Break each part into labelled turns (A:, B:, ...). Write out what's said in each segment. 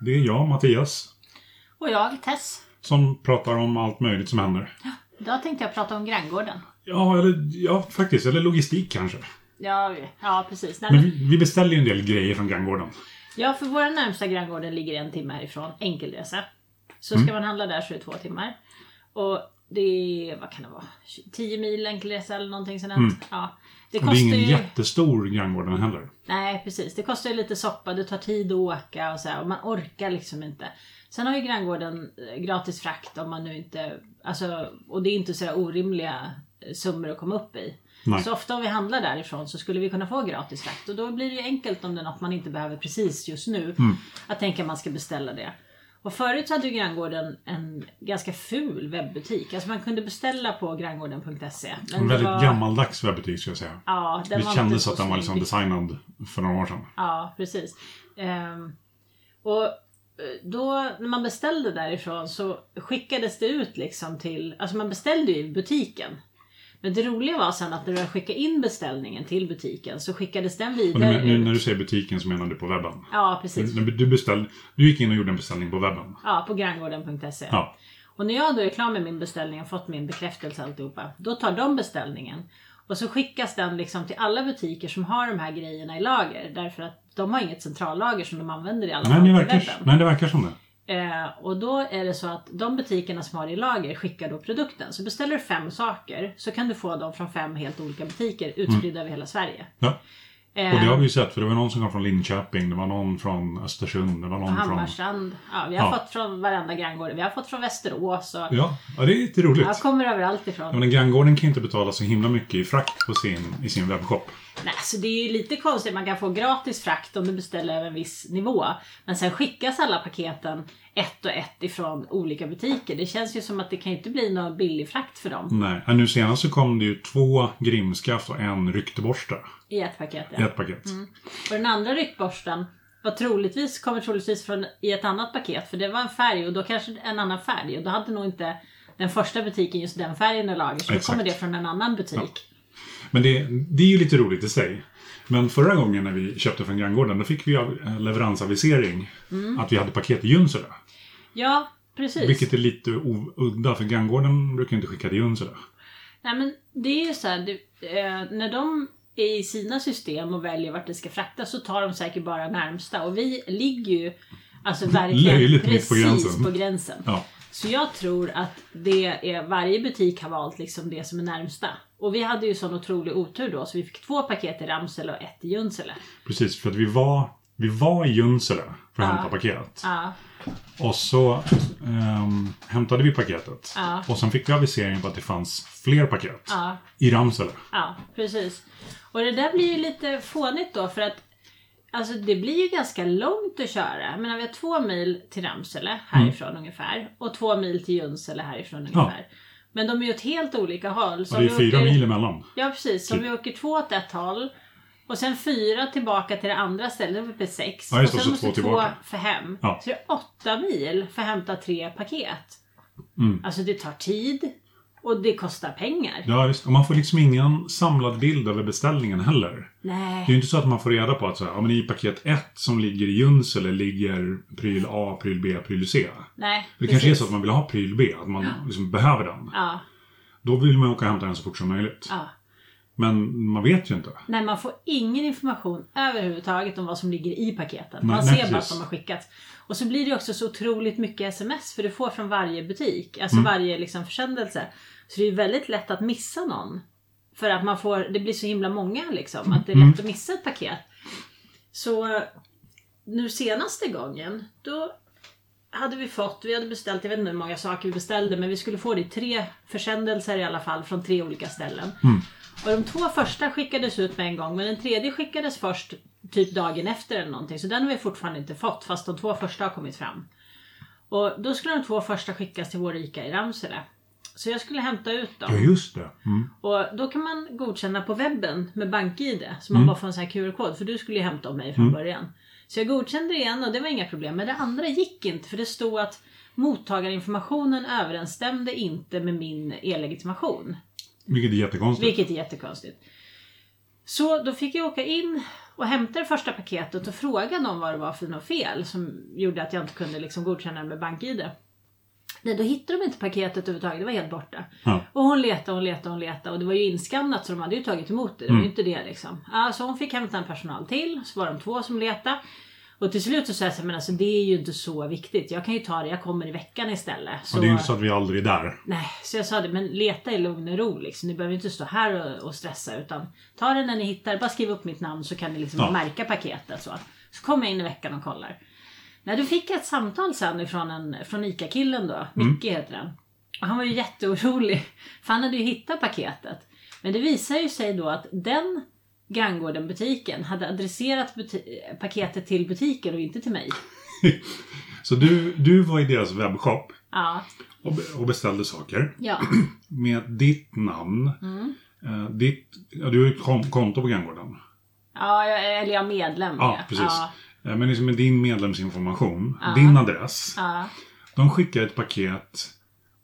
A: Det är jag, Mattias,
B: Och jag, Tess.
A: som pratar om allt möjligt som händer.
B: Idag tänkte jag prata om granngården.
A: Ja, eller, ja faktiskt. Eller logistik kanske.
B: Ja, ja precis. Nej,
A: Men vi, vi beställer ju en del grejer från granngården.
B: ja, för vår närmsta granngården ligger en timme härifrån, enkelresa. Så
A: Mm.
B: ska man handla där så är det två timmar. Och det är, vad kan det vara, 10 mil enkelresa eller någonting sånt. Ja. Det.
A: Och det är
B: kostar
A: ingen
B: ju...
A: jättestor granngården heller.
B: Nej, precis. Det kostar ju lite soppa, det tar tid att åka och så här, och man orkar liksom inte. Sen har ju granngården eh, gratis frakt om man nu inte... Alltså, och det är inte så här orimliga eh, summor att komma upp i.
A: Nej.
B: Så ofta om vi handlar därifrån så skulle vi kunna få gratis frakt. Och då blir det ju enkelt om det är något man inte behöver precis just nu.
A: Mm.
B: Att tänka att man ska beställa det. Och förut så hade ju granngården en ganska ful webbutik. Alltså man kunde beställa på granngården.se.
A: En väldigt
B: var-
A: gammaldags webbutik ska jag säga.
B: Ja, den
A: Det
B: var
A: kändes att den var liksom designad för några år sedan.
B: Ja, precis. Ehm, och eh, då när man beställde därifrån så skickades det ut liksom till, alltså man beställde ju i butiken. Men det roliga var sen att när du skickade in beställningen till butiken så skickades den vidare
A: nu, nu
B: ut.
A: när du säger butiken så menar du på webben?
B: Ja, precis.
A: Du, du, beställde, du gick in och gjorde en beställning på webben?
B: Ja, på granngården.se.
A: Ja.
B: Och när jag då är klar med min beställning och fått min bekräftelse alltihopa. Då tar de beställningen. Och så skickas den liksom till alla butiker som har de här grejerna i lager. Därför att de har inget centrallager som de använder i alla
A: Nej,
B: fall
A: det
B: på
A: verkar,
B: webben.
A: nej, det verkar som det.
B: Eh, och då är det så att de butikerna som har det i lager skickar då produkten. Så beställer du fem saker så kan du få dem från fem helt olika butiker utspridda över hela Sverige.
A: Ja.
B: Eh,
A: Och det har vi ju sett, för det var någon som kom från Linköping, det var någon från Östersund, det var någon från...
B: Hammarstrand. Ja, vi har
A: Ja.
B: fått från varenda granngård. Vi har fått från Västerås. Och
A: Ja, ja, det är lite roligt.
B: jag kommer överallt
A: Ja,
B: ifrån.
A: men granngården kan ju inte betala så himla mycket i frakt på sin, i sin webbshop.
B: Nej, så det är ju lite konstigt. Man kan få gratis frakt om du beställer över en viss nivå. Men sen skickas alla paketen ett och ett ifrån olika butiker. Det känns ju som att det kan inte bli någon billig frakt för dem
A: Nej, ja, nu senast så kom det ju två grimskaft och en rykteborste
B: i ett paket.
A: i
B: Ja.
A: ett paket.
B: Och den andra ryckborsten var troligtvis, kommer troligtvis från i ett annat paket. För det var en färg och då kanske en annan färg. Och då hade nog inte den första butiken just den färgen i lager. Så då
A: Exakt.
B: kommer det från en annan butik.
A: Men det, det är ju lite roligt i sig. Men förra gången när vi köpte från granngården, då fick vi eh, leveransavisering att vi hade paket i Junsele.
B: Ja, precis.
A: Vilket är lite udda, för granngården brukar inte skicka till Junsele.
B: Nej men det är ju så här, det, eh, när de i sina system och väljer vart det ska fraktas så tar de säkert bara närmsta. Och vi ligger ju alltså verkligen
A: Löjligt mitt på
B: precis
A: gränsen.
B: på gränsen.
A: Ja,
B: Så jag tror att det är, varje butik har valt liksom det som är närmsta. Och vi hade ju sån otrolig otur då så vi fick två paket i Ramsele och ett i Junsele.
A: precis. För att vi var, vi var i Junsele för att
B: Ja.
A: hämta paket.
B: Ja,
A: Och så ehm, hämtade vi paketet.
B: Ja.
A: Och sen fick vi avisering på att det fanns fler paket
B: ja,
A: i Ramsele.
B: ja, precis. Och det där blir ju lite fånigt då för att Alltså det blir ju ganska långt att köra. Jag menar vi har två mil till Ramsele härifrån
A: Mm.
B: ungefär. Och två mil till Junsele härifrån ungefär. Men de är ju åt helt olika håll. Så
A: Och det är
B: om
A: fyra
B: åker-
A: mil emellan.
B: Ja precis, så om
A: Typ.
B: vi åker två åt ett håll och sen fyra tillbaka till det andra stället, då blir det sex.
A: Ja,
B: och
A: det,
B: sen
A: så
B: måste
A: två tillbaka.
B: för hem.
A: Ja.
B: Så det är åtta mil för att hämta tre paket.
A: Mm.
B: Alltså det tar tid och det kostar pengar.
A: Ja, visst. Och man får liksom ingen samlad bild över beställningen heller. Det är
B: Nej.
A: ju inte så att man får reda på att så här, ja, men i paket 1 som ligger i Junsele ligger pryl A, pryl B, pryl C.
B: Nej.
A: Det kanske är
B: precis.
A: så att man vill ha pryl B, att man liksom behöver den.
B: Ja,
A: Då vill man åka och hämta den så fort som möjligt.
B: ja.
A: Men man vet ju inte.
B: Nej, man får ingen information överhuvudtaget om vad som ligger i paketen. Man
A: nej,
B: ser bara att de har skickats. Och så blir det också så otroligt mycket sms för du får från varje butik. Alltså
A: Mm.
B: varje liksom försändelse. Så det är väldigt lätt att missa någon. För att man får, det blir så himla många liksom. Att det är
A: Mm.
B: lätt att missa ett paket. Så nu senaste gången, då hade vi fått, vi hade beställt, jag vet inte hur många saker vi beställde, men vi skulle få det i tre försändelser i alla fall från tre olika ställen. Och de två första skickades ut med en gång, men den tredje skickades först typ dagen efter eller någonting. Så den har vi fortfarande inte fått, fast de två första har kommit fram. Och då skulle de två första skickas till vår Ica i Ramsele. Så jag skulle hämta ut dem.
A: Ja, just det. Mm.
B: Och då kan man godkänna på webben med BankID. Så man bara får en sån här QR-kod. För du skulle ju hämta av mig från början. Så jag godkände det igen och det var inga problem. Men det andra gick inte. För det stod att mottagarinformationen överensstämde inte med min e-legitimation.
A: Vilket är jättekonstigt.
B: Vilket är jättekonstigt. Så då fick jag åka in och hämta det första paketet och fråga dem vad det var för något fel som gjorde att jag inte kunde liksom godkänna det med BankID. Nej, då hittade de inte paketet överhuvudtaget, det var helt borta.
A: Ja.
B: Och hon letade, hon letade, hon letade och det var ju inskannat så de hade ju tagit emot det. Det var ju inte det liksom. Så hon fick hämta en personal till, så var de två som letade. Och till slut så sa jag så här, men alltså det är ju inte så viktigt. Jag kan ju ta det, jag kommer i veckan istället. Så,
A: Och det är ju inte så att vi aldrig är där.
B: Nej, så jag sa det, men leta i lugn och ro liksom. Ni behöver inte stå här och, och stressa utan ta det när ni hittar, bara skriv upp mitt namn så kan ni liksom
A: Ja.
B: märka paketet. Så. så kommer jag in i veckan och kollar. Nej, då fick jag ett samtal sen ifrån, en, från ICA-killen då, Micke heter han. Och han var ju jätteorolig, för han hade ju hittat paketet. Men det visar ju sig då att den Granngården-butiken hade adresserat paketet till butiken och inte till mig.
A: Så du, du var i deras webbshop
B: Ja,
A: och, be- och beställde saker
B: ja,
A: med ditt namn.
B: Mm.
A: Eh, ditt, ja, du har ju ett kon- konto på Granngården.
B: ja jag- eller jag är medlem.
A: Ja,
B: ja.
A: precis.
B: Ja,
A: Eh, Men liksom med din medlemsinformation,
B: Ja.
A: din adress.
B: ja.
A: De skickade ett paket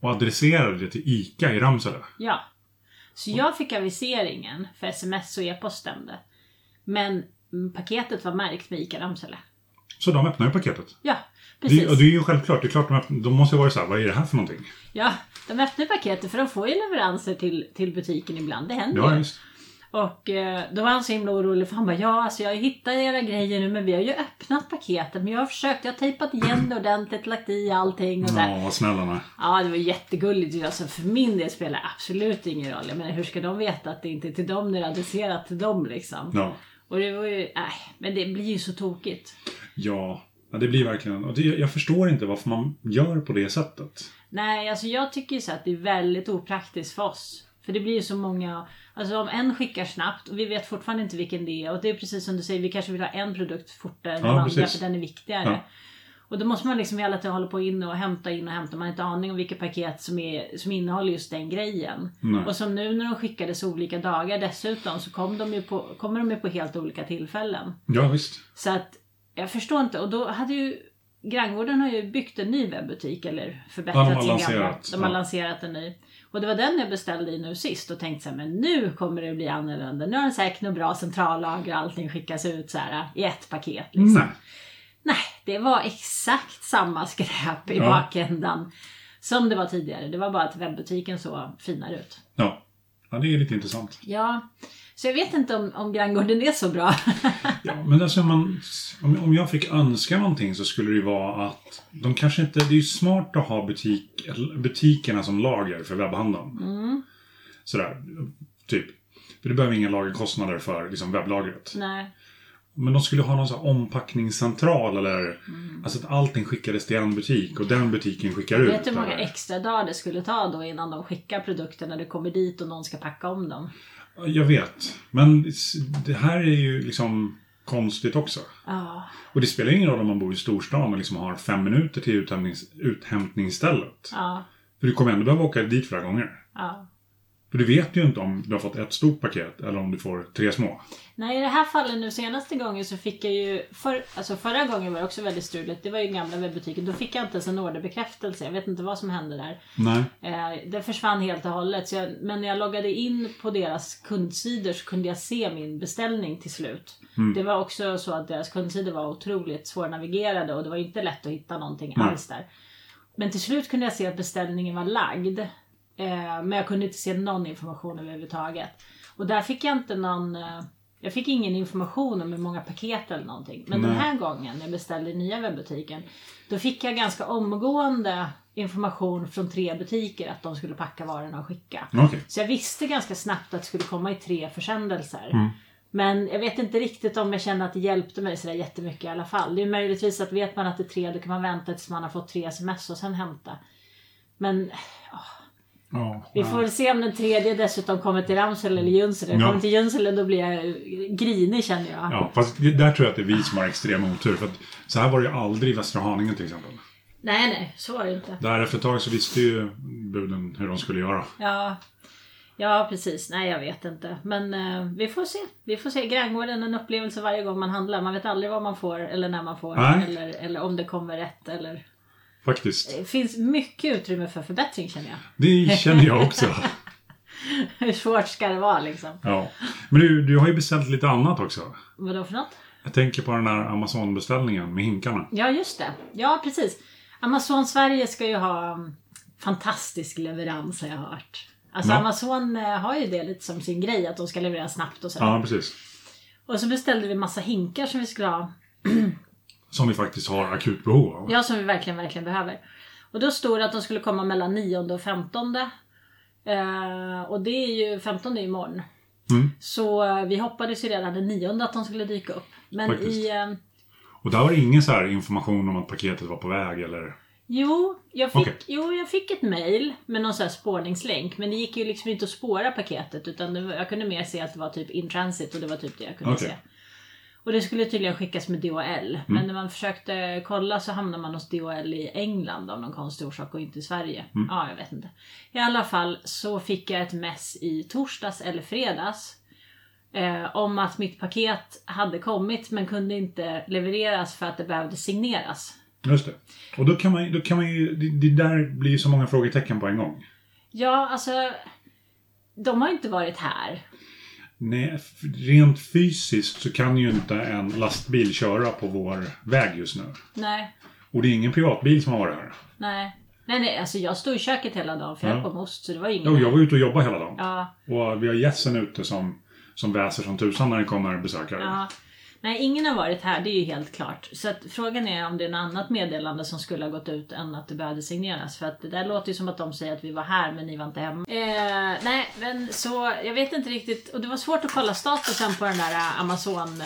A: och adresserade det till ICA i Ramsele.
B: Ja. Så jag fick aviseringen för sms och e-post stämde. Men paketet var märkt med ICA Ramsele.
A: Så de öppnade ju paketet.
B: Ja,
A: Det,
B: precis.
A: och det är ju självklart, det är klart de, öppnar, de måste ju vara så här, vad är det här för någonting?
B: Ja, de öppnar paketet för de får ju leveranser till, till butiken ibland. Det händer
A: Ja,
B: ju.
A: just.
B: Och eh, då var han så himla orolig för han bara ja alltså jag har hittat era grejer nu men vi har ju öppnat paketet men jag har försökt, jag har tejpat igen det ordentligt, lagt i allting och där.
A: Ja, vad snälla ni.
B: Ja, det var jättegulligt. Alltså, för min del spelar det absolut ingen roll. Jag menar, hur ska de veta att det inte är till dem när det är adresserat till dem liksom?
A: Ja.
B: Och det var ju, nej, men det blir ju så tokigt.
A: Ja, ja, det blir verkligen... Och det, jag förstår inte varför man gör på det sättet.
B: Nej, alltså jag tycker ju så att det är väldigt opraktiskt för oss. För det blir ju så många, alltså om en skickar snabbt och vi vet fortfarande inte vilken det är. Och det är precis som du säger, vi kanske vill ha en produkt fortare än
A: Ja,
B: den andra för den är viktigare.
A: Ja.
B: Och då måste man liksom hela tiden hålla på in och hämta in och hämta. Man har inte aning om vilket paket som, är, som innehåller just den grejen.
A: Nej.
B: Och som nu när de skickades olika dagar dessutom så kom de på, kommer de ju på helt olika tillfällen.
A: Ja, visst.
B: Så att jag förstår inte. Och då hade ju Granngården har ju byggt en ny webbutik eller förbättrat sin gamla. De har
A: ja.
B: lanserat en ny. Och det var den jag beställde i nu sist och tänkte så här, men nu kommer det bli annorlunda. Nu har den säkert något bra centrallager och allting skickas ut så här i ett paket. Liksom.
A: Nej.
B: Nej, det var exakt samma skräp i
A: Ja.
B: bakändan som det var tidigare. Det var bara att webbutiken såg finare ut.
A: Ja. ja, det är lite intressant.
B: Ja, så jag vet inte om, om Granngården är så bra.
A: Ja, men alltså man, om, om jag fick önska någonting så skulle det ju vara att de kanske inte... Det är ju smart att ha butik, butikerna som lager för webbhandeln.
B: Mm.
A: Sådär, typ. För du behöver inga lagerkostnader för liksom, webblagret.
B: Nej.
A: Men de skulle ha någon sån ompackningscentral eller...
B: Mm.
A: Alltså att allting skickades till en butik och den butiken skickar ut.
B: Vet du hur många
A: eller-
B: extra dagar det skulle ta då innan de skickar produkten när du kommer dit och någon ska packa om dem?
A: Jag vet. Men det här är ju liksom konstigt också.
B: Ja,
A: Och det spelar ingen roll om man bor i storstan och liksom har fem minuter till uthämtnings, uthämtningsstället.
B: ja,
A: För du kommer ändå behöva åka dit flera gånger.
B: ja.
A: För du vet ju inte om du har fått ett stort paket eller om du får tre små.
B: Nej, i det här fallet nu senaste gången så fick jag ju... För, alltså förra gången var det också väldigt struligt. Det var ju gamla webbutiken. Då fick jag inte ens en orderbekräftelse. Jag vet inte vad som hände där.
A: Nej.
B: Eh, det försvann helt och hållet. Jag, men när jag loggade in på deras kundsidor så kunde jag se min beställning till slut. Det var också så att deras kundsidor var otroligt svårnavigerade och det var inte lätt att hitta någonting
A: Nej.
B: alls där. Men till slut kunde jag se att beställningen var lagd. Eh, men jag kunde inte se någon information överhuvudtaget. Och där fick jag inte någon... Eh, jag fick ingen information om hur många paket eller någonting. Men den
A: Nej.
B: här gången när jag beställde i nya webbutiken. Då fick jag ganska omgående information från tre butiker att de skulle packa varorna och skicka.
A: Okej.
B: Så jag visste ganska snabbt att det skulle komma i tre försändelser.
A: Mm.
B: Men jag vet inte riktigt om jag kände att det hjälpte mig sådär jättemycket i alla fall. Det är möjligtvis att vet man att det är tre då kan man vänta tills man har fått tre sms och sen hämta. Men
A: Ja.
B: vi får väl se om den tredje dessutom kommer till Ramsele eller Junsele.
A: Ja.
B: Kommer till Junsele då blir jag grinig känner jag.
A: Ja, fast där tror jag att det är vi som har extrem otur. För att så här var det ju aldrig i Västra Haninge till exempel.
B: Nej nej, så var det inte.
A: Där efter ett tag så visste ju buden hur de skulle göra.
B: Ja. Ja precis, nej jag vet inte. Men eh, vi får se. Vi får se. Granngården är en upplevelse varje gång man handlar. Man vet aldrig vad man får eller när man får.
A: Nej.
B: Eller, eller om det kommer rätt. Eller...
A: Faktiskt.
B: Det finns mycket utrymme för förbättring känner jag.
A: Det känner jag också.
B: Hur svårt ska det vara liksom?
A: Ja. Men du, du har ju beställt lite annat också.
B: Vadå för något?
A: Jag tänker på den där Amazon-beställningen med hinkarna.
B: Ja, just det. Ja, precis. Amazon Sverige ska ju ha um, fantastisk leverans har jag hört. Alltså
A: Ja.
B: Amazon eh, har ju det lite som sin grej att de ska leverera snabbt och sådär.
A: Ja, precis.
B: Och så beställde vi massa hinkar som vi skulle ha.
A: Som vi faktiskt har akut behov av.
B: Ja, som vi verkligen, verkligen behöver. Och då stod det att de skulle komma mellan 9 och 15. Eh, och det är ju 15 är ju imorgon.
A: Mm.
B: Så eh, vi hoppades ju redan den 9 att de skulle dyka upp. Men
A: Faktiskt.
B: i... Eh,
A: Och där var det ingen så information om att paketet var på väg eller...
B: Jo jag, fick,
A: Okej.
B: jo, jag fick ett mail med någon sån spårningslänk. Men det gick ju liksom inte att spåra paketet. Utan var- jag kunde mer se att det var typ in transit och det var typ det jag kunde
A: Okej.
B: se. Och det skulle tydligen skickas med DHL. Men när man försökte kolla så hamnade man hos DHL i England av någon konstig orsak och inte i Sverige. Ja, jag vet inte. I alla fall så fick jag ett mess i torsdags eller fredags. Eh, om att mitt paket hade kommit men kunde inte levereras för att det behövde signeras.
A: Just det. Och då kan man, då kan man ju... Det, det där blir ju så många frågetecken på en gång.
B: Ja, alltså. De har inte varit här.
A: Nej, rent fysiskt så kan ju inte en lastbil köra på vår väg just nu.
B: Nej,
A: Och det är ingen privatbil som har varit här.
B: nej. Nej, nej, alltså jag stod i köket hela dagen för jag
A: Ja.
B: med ost så det var ingen
A: och jag var ute och jobbade hela dagen.
B: Ja,
A: Och vi har gässen ute som, som väser som tusan när det kommer besökare.
B: ja. Nej, ingen har varit här, det är ju helt klart. Så att frågan är om det är något annat meddelande som skulle ha gått ut än att det behövde signeras. För att det där låter ju som att de säger att vi var här men ni var inte hemma. Eh, nej, men så jag vet inte riktigt. Och det var svårt att kolla statusen på den där eh, Amazon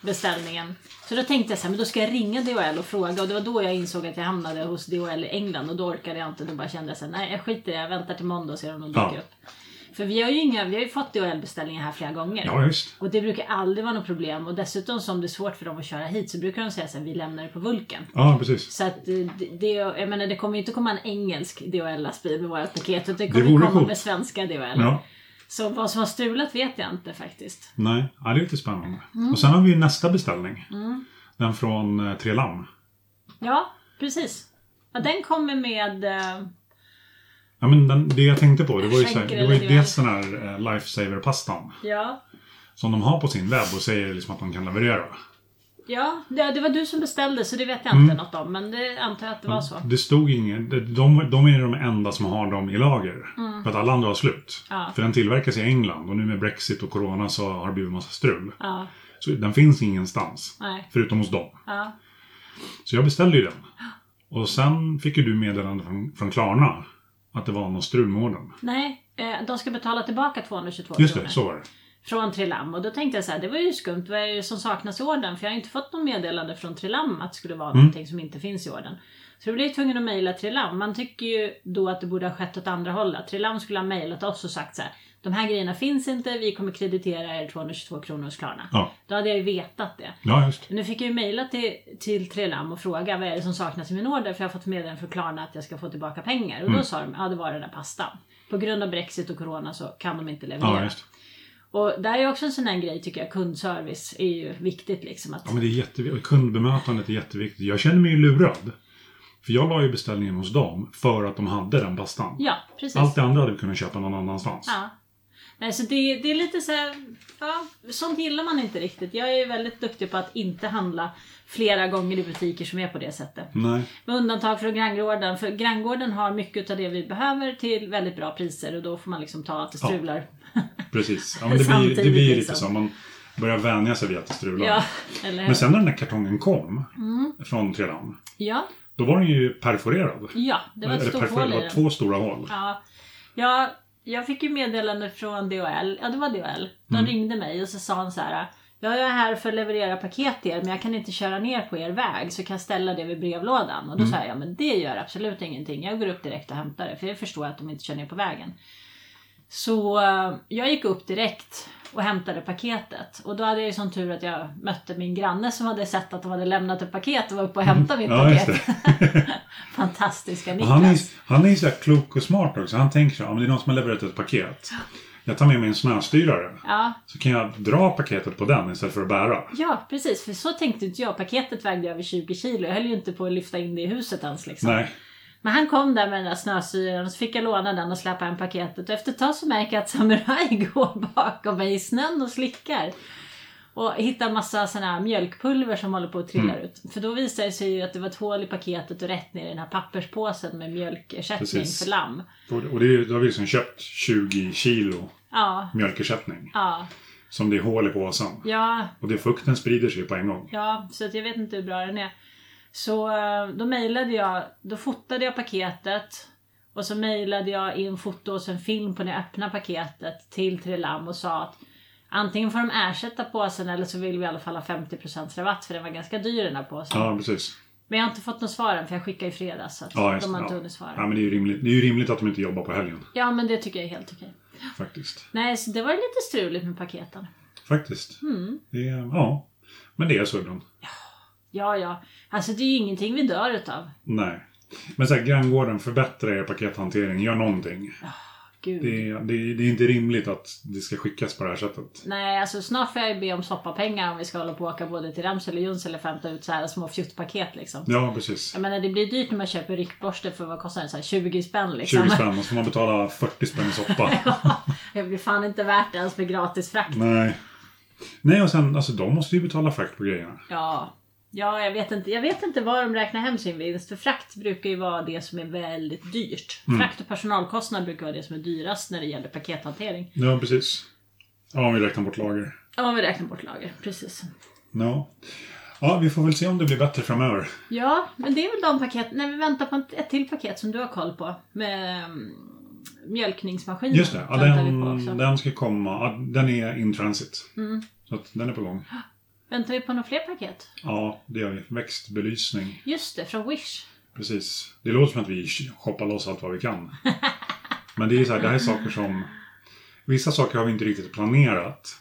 B: beställningen. Så då tänkte jag så här, men då ska jag ringa DHL och fråga. Och det var då jag insåg att jag hamnade hos DHL i England. Och då orkade jag inte. Då bara kände jag så här, nej jag skiter i det. Jag väntar till måndag och ser om de dyker
A: Ja.
B: upp. För vi har ju inga, vi har ju fått DHL-beställningar här flera gånger.
A: Ja, visst.
B: Och det brukar aldrig vara något problem. Och dessutom som det är svårt för dem att köra hit så brukar de säga så här, vi lämnar det på Vulkan.
A: Ja, precis.
B: Så att eh, det, det, jag menar det kommer ju inte komma en engelsk DHL-lastbil med vårt paket. Utan det kommer
A: Det
B: komma
A: coolt.
B: med svenska DHL.
A: Ja.
B: Så vad som har strulat vet jag inte faktiskt.
A: Nej, ja, det är lite spännande.
B: Mm.
A: Och sen har vi ju nästa beställning. Den från eh, Tre Lamm.
B: Ja, precis. Ja, den kommer med... eh,
A: Ja, men den, det jag tänkte på, det var ju, så här, det var ju dels den här eh, Lifesaver-pastan.
B: Ja.
A: Som de har på sin webb och säger liksom att de kan leverera.
B: Ja, det, det var du som beställde så det vet jag
A: Mm.
B: inte något om. Men det antar jag att det var så.
A: Det stod inget, de, de, är de enda som har dem i lager. För att alla andra har slut.
B: Mm. Ja.
A: För den tillverkas i England och nu med Brexit och Corona så har det blivit massa strul.
B: Ja,
A: Så den finns ingenstans.
B: nej.
A: Förutom hos dem.
B: Ja.
A: Så jag beställde ju den. Och sen fick ju du meddelande från, från Klarna. Att det var någon strul med ordern.
B: Nej, eh, de ska betala tillbaka 222
A: Just det, så var det.
B: Från Trilam. Och då tänkte jag så här, det var ju skumt. Vad är det som saknas i ordern? För jag har inte fått någon meddelande från Trilam att det skulle vara någonting som inte finns i ordern. Så då blev jag tvungen att mejla Trilam. Man tycker ju då att det borde ha skett åt andra hållet. Trilam skulle ha mejlat oss och sagt så här. De här grejerna finns inte, vi kommer kreditera er 222 kronor hos Klarna.
A: Ja,
B: Då hade jag ju vetat det.
A: ja just.
B: Men nu fick jag ju mejla till, till Trilam och fråga vad är det som saknas i min order för jag har fått meddelande från Klarna att jag ska få tillbaka pengar. Och då
A: Mm.
B: sa de, ja det var den där pastan. På grund av Brexit och Corona så kan de inte leverera.
A: Ja, just.
B: Och där är också en sån här grej tycker jag, kundservice är ju viktigt liksom. Att,
A: Ja, men det är jätteviktigt. Kundbemötandet är jätteviktigt. Jag känner mig ju lurad. För jag la ju beställningen hos dem för att de hade den pastan.
B: ja, precis.
A: Allt det andra hade vi kunnat köpa någon annanstans.
B: Ja. Nej, så det, det är lite så här, ja, sånt gillar man inte riktigt. Jag är väldigt duktig på att inte handla flera gånger i butiker som är på det sättet.
A: Nej.
B: Med undantag från Granngården. För Granngården har mycket av det vi behöver till väldigt bra priser och då får man liksom ta att det strular.
A: Precis. Ja, men det blir, det blir lite
B: liksom.
A: så. Man börjar vänja sig vid att det strular.
B: Ja?
A: Men sen när den där kartongen kom
B: Mm.
A: från Treland.
B: Ja,
A: Då var den ju perforerad.
B: ja, det var ett
A: Eller
B: stort
A: perforerad,
B: hål i
A: det var
B: den.
A: två stora hål.
B: Ja, jag, jag fick ju meddelande från DHL. Ja, det var DHL. De
A: Mm.
B: ringde mig och så sa han så här. Jag är här för att leverera paket till er men jag kan inte köra ner på er väg så kan jag ställa det vid brevlådan. Och då
A: Mm.
B: sa jag, ja men det gör absolut ingenting. Jag går upp direkt och hämtar det för jag förstår att de inte kör ner på vägen. Så eh, jag gick upp direkt och hämtade paketet. Och då hade jag ju sån tur att jag mötte min granne som hade sett att de hade lämnat ett paket och var uppe och hämtade mitt
A: Ja,
B: paket. Fantastiska
A: Och
B: Niklas.
A: han är, han är så klok och smart också. Han tänker så här, om det är någon som har levererat ett paket. Jag tar med mig en snöstyrare.
B: Ja,
A: Så kan jag dra paketet på den istället för att bära.
B: Ja, precis. För så tänkte inte jag. Paketet vägde över 20 kilo. Jag höll ju inte på att lyfta in det i huset ens. Liksom.
A: Nej.
B: Men han kom där med den där snösyren och så fick jag låna den och släppa hem paketet. Och efter ett tag så märker jag att Samurai går bakom mig i snön och slickar. Och hittar massa såna här mjölkpulver som håller på att trilla
A: Mm.
B: ut. För då visade det sig ju att det var ett hål i paketet och rätt ner i den här papperspåsen med mjölkersättning
A: Precis.
B: för lamm.
A: Och, det, är- då har vi liksom köpt 20 kilo
B: Ja,
A: mjölkersättning.
B: ja,
A: Som det är hål i påsen.
B: ja,
A: Och det fukten sprider sig på en gång.
B: Ja, så jag vet inte hur bra den är. Så eh, då mejlade jag, då fotade jag paketet. Och så mejlade jag in foto och sen film på när jag öppnade paketet till Trelam och sa att antingen får de ersätta påsen eller så vill vi i alla fall ha 50% rabatt för den var ganska dyr den här påsen.
A: Ja, precis.
B: Men jag har inte fått något svar än för jag skickade i fredags så att
A: Ja,
B: de har inte
A: Ja.
B: hunnit svara.
A: Ja, men det är ju rimligt, det är ju rimligt att de inte jobbar på helgen.
B: Ja men det tycker jag är helt okej.
A: Faktiskt.
B: Nej, så det var lite struligt med paketen.
A: Faktiskt.
B: Mm.
A: Det ja. Men det är så ibland.
B: Ja, ja. Alltså det är ju ingenting vi dör utav.
A: Nej. Men så här, granngården, förbättra er pakethantering. Gör någonting.
B: Gud.
A: Det är, det, är, det är inte rimligt att det ska skickas på det här sättet.
B: Nej, alltså snart får jag ju be om soppapengar om vi ska hålla på och åka både till Ramsele och Junsele och hämta ut så här små fjuttpaket liksom.
A: Ja, precis.
B: Jag menar det blir dyrt när man köper ryckborste för vad kostar det? Så här 20 spänn liksom.
A: 20 spänn och så får man betala 40 spänn i soppa.
B: det blir fan inte värt det ens med gratis frakt.
A: Nej. Nej, och sen alltså de måste ju betala frakt på grejerna.
B: Ja. Ja, jag vet inte. Jag vet inte var de räknar hem sin vinst. För frakt brukar ju vara det som är väldigt dyrt.
A: Mm.
B: Frakt och personalkostnad brukar vara det som är dyrast när det gäller pakethantering.
A: Ja, precis. Ja, om vi räknar bort lager.
B: Ja, om vi räknar bort lager. Precis.
A: Ja. Ja, vi får väl se om det blir bättre framöver.
B: Ja, men det är väl de paket, när vi väntar på ett- till paket som du har koll på. Med um, mjölkningsmaskinen.
A: Just det, ja, den, den ska komma. Den är in transit.
B: Mm.
A: Så att den är på gång.
B: Väntar vi på några fler paket?
A: Ja, det gör vi. Växtbelysning.
B: Just det, från Wish.
A: Precis. Det låter som att vi shoppar loss allt vad vi kan. Men det är så här, det här är saker som... Vissa saker har vi inte riktigt planerat.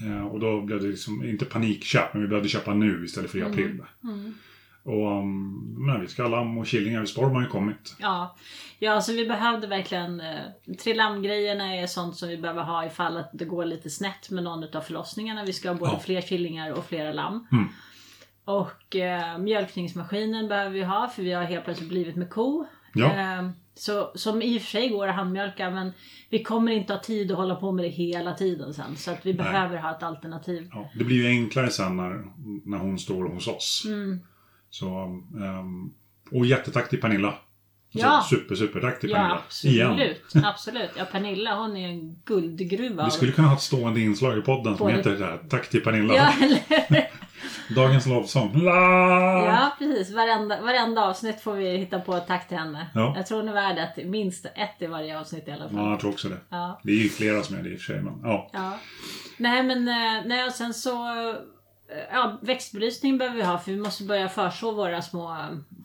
A: Eh, och då blev det liksom, inte panikköp, men vi behövde köpa nu istället för i april.
B: Mm.
A: Och um, men vi ska ha lamm och killingar. Storm har ju kommit.
B: Ja, ja så vi behövde verkligen... Eh, Trilam-grejerna är sånt som vi behöver ha ifall att det går lite snett med någon av förlossningarna. Vi ska ha både
A: Ja.
B: fler killingar och flera lamm.
A: Mm.
B: Och eh, mjölkningsmaskinen behöver vi ha för vi har helt plötsligt blivit med ko.
A: Ja.
B: Eh, så, som i och för sig går att handmjölka men vi kommer inte ha tid att hålla på med det hela tiden sen. Så att vi behöver ha ett alternativ.
A: Ja, det blir ju enklare sen när, när hon står hos oss.
B: Mm.
A: Så, um, och jättetack till Pernilla.
B: Ja.
A: Så super, super tack till
B: Ja,
A: Pernilla. Igen.
B: absolut. absolut. Ja, Pernilla hon är en guldgruva.
A: Vi skulle kunna ha ett stående inslag i podden som
B: Både-
A: heter det här, Tack till Pernilla.
B: Ja, eller
A: Dagens lovsång. La!
B: Ja, precis. Varenda, varenda avsnitt får vi hitta på ett tack till henne.
A: Ja.
B: Jag tror hon är värd ett, minst ett i varje avsnitt i alla fall.
A: Ja, jag tror också det.
B: Ja.
A: Det är ju flera som är det i och för sig. Men, ja.
B: ja. Nej, men eh, nej, och sen så... Ja, växtbelysning behöver vi ha för vi måste börja förså våra små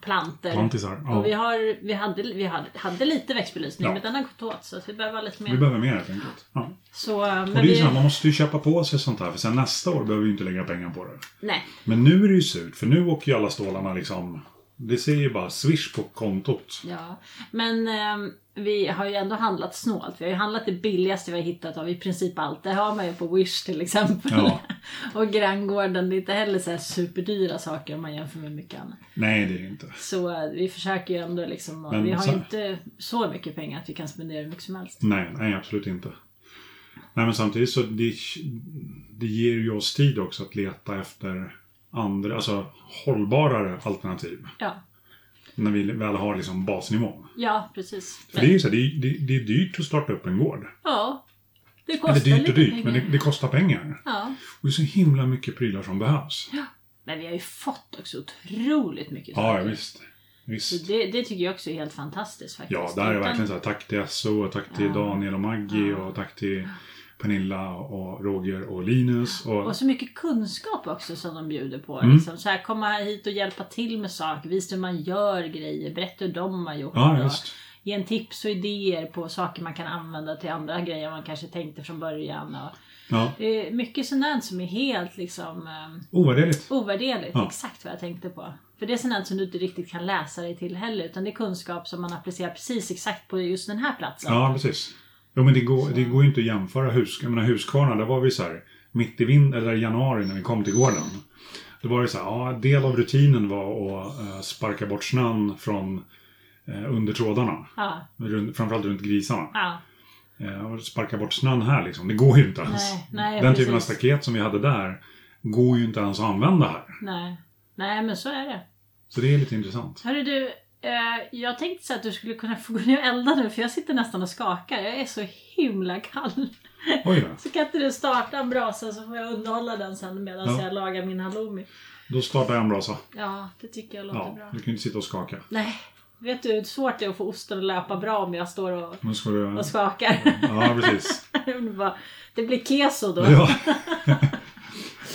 B: planter.
A: Plantisar.
B: Och vi,
A: Ja.
B: har, vi, hade, vi hade, hade lite växtbelysning
A: Ja.
B: men den har gått åt så vi behöver lite mer.
A: Vi behöver mer helt enkelt. Ja.
B: Så,
A: Och det är ju
B: vi,
A: så här, man måste ju köpa på sig sånt här. För sen nästa år behöver vi inte lägga pengar på det.
B: Nej,
A: Men nu är det ju surt. För nu åker ju alla stålarna liksom... Det ser ju bara swish på kontot.
B: Ja, men eh, vi har ju ändå handlat snålt. Vi har ju handlat det billigaste vi har hittat av i princip allt. Det har man ju på Wish till exempel.
A: Ja.
B: och Granngården, det är inte heller så superdyra saker om man jämför med mycket annat.
A: Nej, det är det inte.
B: Så eh, vi försöker ju ändå liksom,
A: Men
B: vi har ju inte så mycket pengar att vi kan spendera hur mycket som helst.
A: Nej, nej, absolut inte. Nej, men samtidigt så det, det ger ju oss tid också att leta efter andra, alltså hållbarare alternativ.
B: Ja,
A: När vi väl har liksom basnivån.
B: ja precis.
A: För det är ju så, här, det, är- det, det är dyrt att starta upp en gård.
B: Ja, det kostar
A: Eller dyrt och dyrt,
B: pengar.
A: men det, det kostar pengar.
B: Ja.
A: Och det är så himla mycket prylar som behövs.
B: Men vi har ju fått också otroligt mycket
A: Ja,
B: saker.
A: ja visst.
B: Så
A: Visst.
B: det, det tycker jag också är helt fantastiskt faktiskt.
A: Ja, där är verkligen så här, tack till SO och tack till
B: Ja.
A: Daniel och Maggie
B: Ja.
A: och tack till Pernilla och Roger och Linus. Och,
B: Och så mycket kunskap också som de bjuder på.
A: Mm.
B: Liksom. Så här, komma hit och hjälpa till med saker, visa hur man gör grejer, berätta hur de har gjort.
A: ja, just.
B: Ge en tips och idéer på saker man kan använda till andra grejer man kanske tänkte från början. Och
A: Ja,
B: det är mycket sånt som är helt liksom um,
A: ovärderligt.
B: ovärderligt.
A: Ja.
B: Exakt vad jag tänkte på. För det är sånt som du inte riktigt kan läsa dig till heller. Utan det är kunskap som man applicerar precis exakt på just den här platsen.
A: Ja, precis. Jo, men det går, det går ju inte att jämföra hus... Jag menar Huskvarna, där var vi så här mitt i vind eller januari när vi kom till gården. Då var det så här, ja, del av rutinen var att eh, sparka bort snön från eh, under trådarna.
B: Ja,
A: Runt, framförallt runt grisarna.
B: ja.
A: Eh, sparka bort snön här liksom. Det går ju inte ens.
B: Nej, nej,
A: Den typen av
B: precis.
A: staket som vi hade där går ju inte ens att använda här.
B: Nej. Nej, men så är det.
A: Så det är lite intressant.
B: Hörru du, eh, jag tänkte så att du skulle kunna få gå ner och elda nu för jag sitter nästan och skakar. Jag är så himla kall.
A: Oj då.
B: Så kan inte du starta en brasa så får jag underhålla den sen medan
A: Ja.
B: jag lagar min halloumi.
A: Då startar jag en brasa.
B: Ja, det tycker jag låter
A: Ja,
B: bra.
A: du kan inte sitta och skaka.
B: Nej, vet du hur svårt det är att få osten att löpa bra om jag står och,
A: du...
B: och skakar?
A: Ja, precis.
B: Det blir keso då.
A: Ja.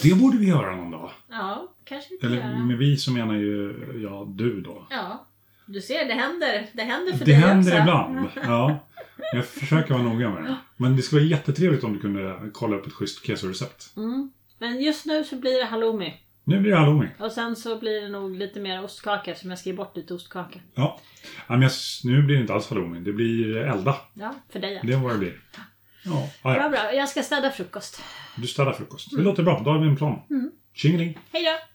A: Det borde vi göra någon dag.
B: Ja, kanske vi
A: Eller
B: göra.
A: med vi så menar ju jag du då.
B: Ja, du ser det händer. Det händer för
A: Det
B: dig
A: händer
B: också.
A: ibland. Ja. Jag försöker vara noga med det. Men det skulle vara jättetrevligt om du kunde kolla upp ett schysst kesorecept.
B: Mm. Men just nu så blir det halloumi.
A: Nu blir det halloumi.
B: Och sen så blir det nog lite mer ostkaka som jag skriver bort lite ostkaka.
A: Ja. ja men jag, nu blir det inte alls halloumi. Det blir elda.
B: Ja, för dig.
A: Det är vad det blir. Ja, ja,
B: Bra,
A: ja.
B: bra. Jag ska städa frukost.
A: Du städar frukost. Det låter bra. Då har vi en plan. Tjingeling!
B: Hej då!